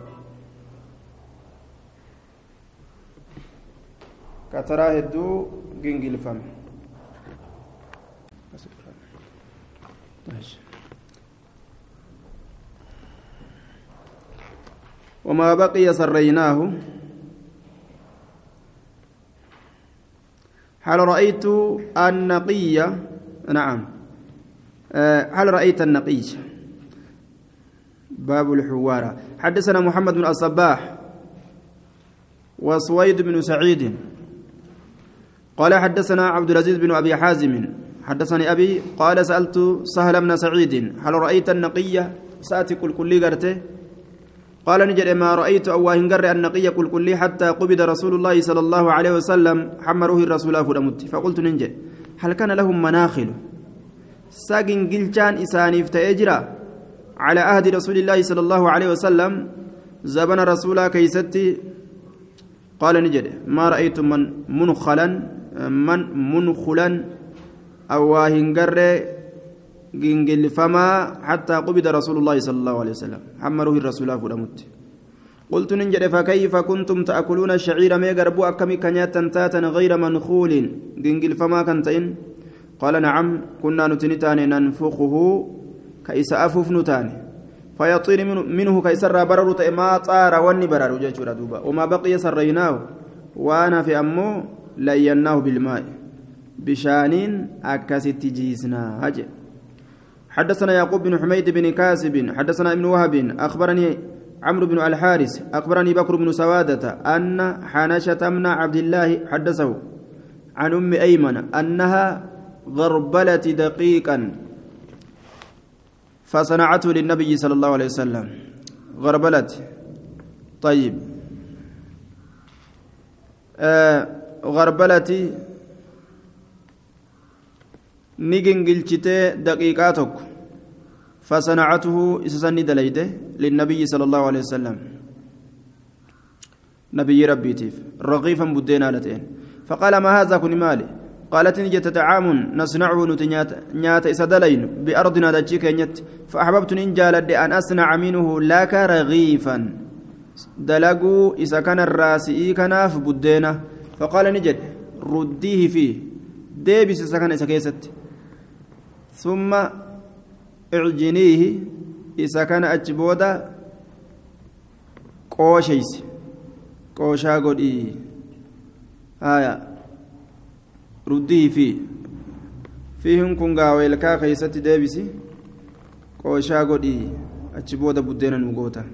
كترى هدو جنجل فم وما بقي سريناه. هل رأيت النقي؟ نعم. هل رأيت النقي؟ باب الحوارة. حدثنا محمد بن الصباح وسويد بن سعيد. قال حدثنا عبد العزيز بن أبي حازم. حدثني أبي قال سألت سهل بن سعيد هل رأيت النقية سأتي كل كل قرته. قال نجد ما رأيت أو هنجر النقية كل كل حتى قبض رسول الله صلى الله عليه وسلم حمره الرسول فلمت فقلت ننجي هل كان لهم مناخل؟ ساقن قلشان إسانيف تأجرا على عهد رسول الله صلى الله عليه وسلم زبن رسولا كيستي. قال نجد ما رأيت من منخلا من منخلا أو هنجر جنجل فما حتى قبض رسول الله صلى الله عليه وسلم حمره الرسول فلمت قلت ننجد فكيف كنتم تأكلون الشعير ما يقربوا أكمي كنيات تاتا غير منخول جنجل فما كنتين قال نعم كنا نتنتان ننفخه كيس أفوف نتان فيطير منه كيسر برر ما طار وني برر وما بقي سريناه وأنا في أمه ليناه بالماء بشانين أكست جيسنا هجي حدثنا يعقوب بن حميد بن كاسب حدثنا ابن وهب أخبرني عمرو بن الحارث أخبرني بكر بن سوادة أن حنشة من عبد الله حدثه عن أم أيمن أنها غربلة دقيقا فصنعته للنبي صلى الله عليه وسلم. غربلة طيب. آه نجنجلشتي دقيقاتك فصنعته إسسني دليده للنبي صلى الله عليه وسلم نبي ربي تيف رغيفا بدينا لتين فقال ما هذا كن مالي قالت نجت طعام نصنعه نيات إسدلين بأرضنا دجيك نيت فأحببت إن جالد أن أصنع منه لك رغيفا دلقوا إذا كان الراسئي كناف بدينا فقال نجد رديه فيه ديبس إذا كان إذا ثم اعجنيه إذا كان أجبودا قوشيس قوشا قدي آية رديه فيه فيهم كن غاويلكا كيست ديبسي قوشا قدي أجبودا بدينا نقوتا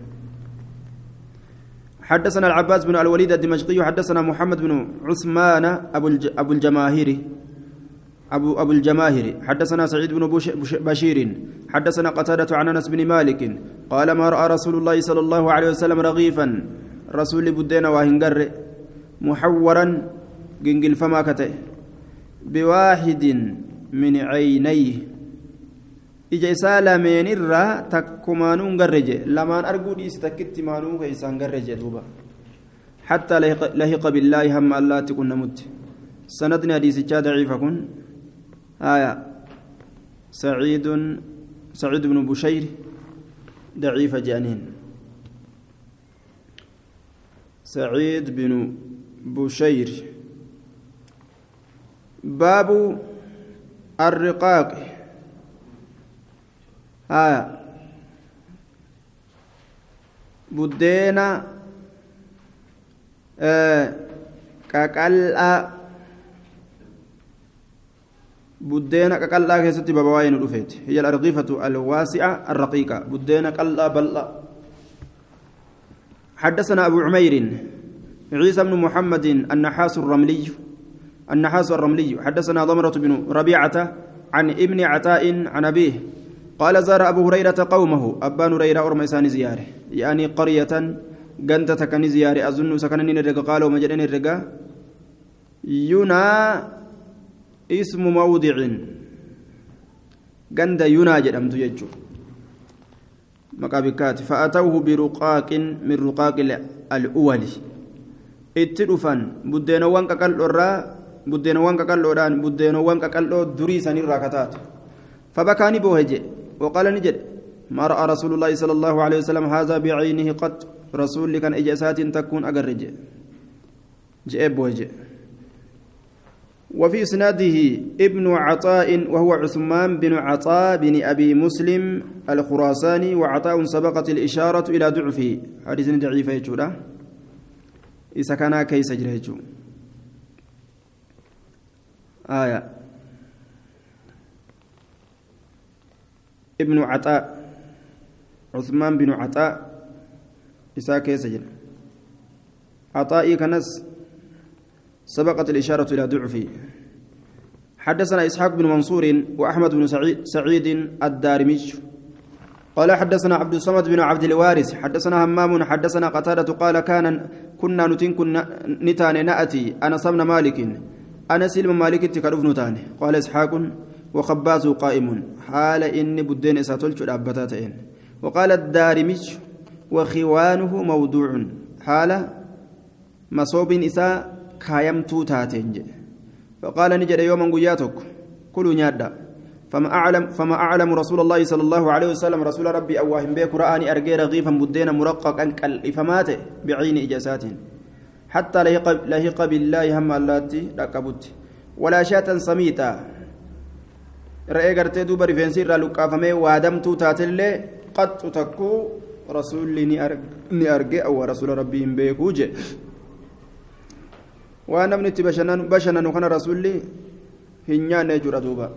حدثنا العباس بن الوليد الدمشقي حدثنا محمد بن عثمان أبو الجماهيري أبو أبو الجماهير. حدثنا سعيد بن بشير. حدثنا قتادة عن أنس بن مالك. قال ما رأى رسول الله صلى الله عليه وسلم رغيفا. رسول بدين واهنجر. محورا جنجل فما كته. بواحد من عينيه. ija isaa lameen irraa takkumaanuu hin garreje lamaan arguu dhiisi takkitti maanuu keeysaan garreje duuba حتى لهق بالله هم الله تكون نمت. سندني حديث ضعيف كن آية. سعيد سعيد بن بشير ضعيف جانين. سعيد بن بشير. باب الرقاق. آية. بدينا آه قاقلأ بدينا قلّا كيستي بابا وين رفيت هي الأرغيفة الواسعة الرقيقة بدينا قلّا بلّا حدثنا أبو عمير عيسى بن محمد النحاس الرملي النحاس الرملي حدثنا ضمرة بن ربيعة عن ابن عطاء عن أبيه قال زار أبو هريرة قومه أبان هريرة أرميسان زياره يعني قرية قنتة كان زياره أظن سكنني الرقا قالوا مجرين الرقا ينا اسم موضع قند ينا جدمت يجو مقابكات فأتوه برقاق من رقاق الأول اتدفن بدينوان قلقل الرا بدينوان قلقل الران بدينوان قلقل دري سن الراكتات فبكاني بوهجي وقال نجد ما رأى رسول الله صلى الله عليه وسلم هذا بعينه قد رسول كان إجاسات تكون أجرج جاء بوهجي وفي إسناده ابن عطاء وهو عثمان بن عطاء بن أبي مسلم الخراساني وعطاء سبقت الإشارة إلى ضعفه. حديث ضعيف يجولا إذا كان كيس جريجو آية. ابن عطاء عثمان بن عطاء إساك يسجن عطائي كنس. سبقت الإشارة إلى ضعفه حدثنا إسحاق بن منصور وأحمد بن سعيد, الدارمي قال حدثنا عبد الصمد بن عبد الوارث حدثنا همام حدثنا قتادة قال كان كنا نتن كنا نتان نأتي أنا صمنا مالك. أنا سلم مالك تكرف نتان. قال إسحاق وخباز قائم. حال إني بدين ساتلت الأبتاتين وقال الدارمي وخوانه موضوع. حال مصوب إساء كايمتو تاتين فقال نجد يوما قياتك كلوا نيادا فما أعلم فما أعلم رسول الله صلى الله عليه وسلم رسول ربي أواهم بيك رآني أرجي رغيفا بدينا مرققا كالإفمات بعين إجاسات حتى لهق, لهق بالله هم اللاتي ركبت ولا شاة سميتا رأي قرتي دوبا رفنسي رالوكا فمي وادمتو تاتلي قد تكو رسول ني أرجي أو رسول ربي بيكو جي waan namni itti bashannanu kana rasuulli hin nyaanne jechuudha duuba